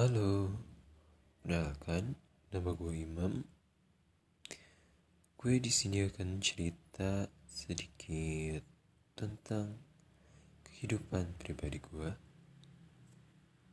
Halo, kenalkan nama gue Imam. Gue di sini akan cerita sedikit tentang kehidupan pribadi gue